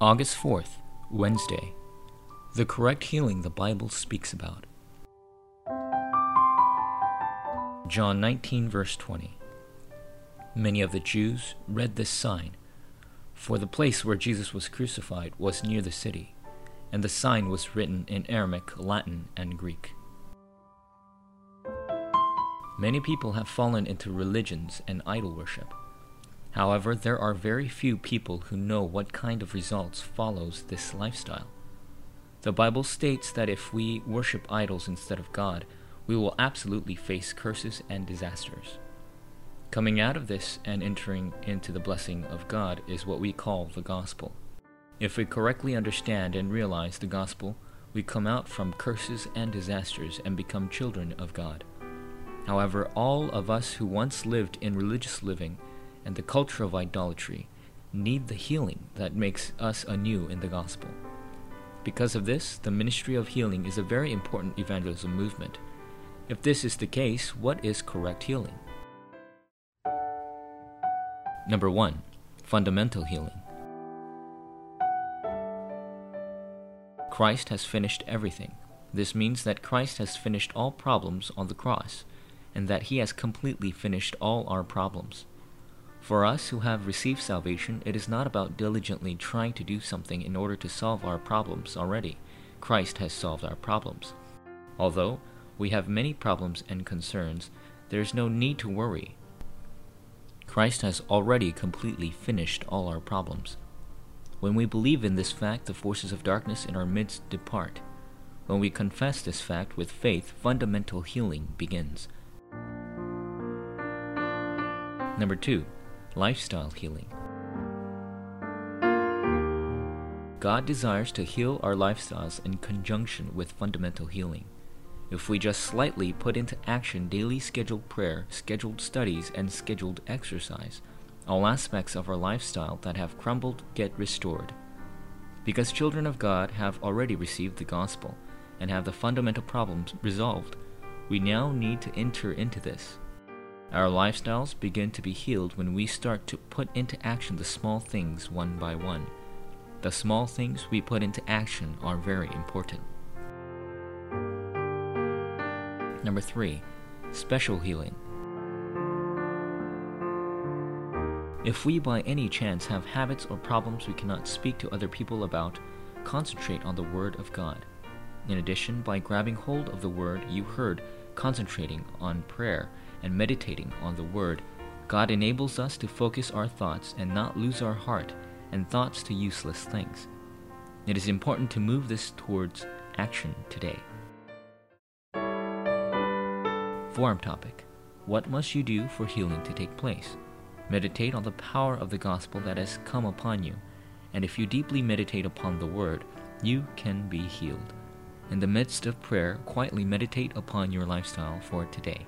August 4th, Wednesday. The correct healing the Bible speaks about. John 19, verse 20. Many of the Jews read this sign, for the place where Jesus was crucified was near the city, and the sign was written in Aramaic, Latin, and Greek. Many people have fallen into religions and idol worship. However, there are very few people who know what kind of results follows this lifestyle. The Bible states that if we worship idols instead of God, we will absolutely face curses and disasters. Coming out of this and entering into the blessing of God is what we call the gospel. If we correctly understand and realize the gospel, we come out from curses and disasters and become children of God. However, all of us who once lived in religious living and the culture of idolatry need the healing that makes us anew in the gospel. Because of this, the ministry of healing is a very important evangelism movement. If this is the case, what is correct healing? Number 1. Fundamental healing. Christ has finished everything. This means that Christ has finished all problems on the cross, and that he has completely finished all our problems. For us who have received salvation, it is not about diligently trying to do something in order to solve our problems already. Christ has solved our problems. Although we have many problems and concerns, there is no need to worry. Christ has already completely finished all our problems. When we believe in this fact, the forces of darkness in our midst depart. When we confess this fact with faith, fundamental healing begins. Number two, lifestyle healing. God desires to heal our lifestyles in conjunction with fundamental healing. If we just slightly put into action daily scheduled prayer, scheduled studies, and scheduled exercise, all aspects of our lifestyle that have crumbled get restored. Because children of God have already received the gospel and have the fundamental problems resolved, we now need to enter into this our lifestyles begin to be healed when we start to put into action the small things one by one. The small things we put into action are very important. Number three, special healing. If we by any chance have habits or problems we cannot speak to other people about, concentrate on the Word of God. In addition, by grabbing hold of the Word you heard, concentrating on prayer, and meditating on the Word, God enables us to focus our thoughts and not lose our heart and thoughts to useless things. It is important to move this towards action today. Forum topic What must you do for healing to take place? Meditate on the power of the gospel that has come upon you, and if you deeply meditate upon the Word, you can be healed. In the midst of prayer, quietly meditate upon your lifestyle for today.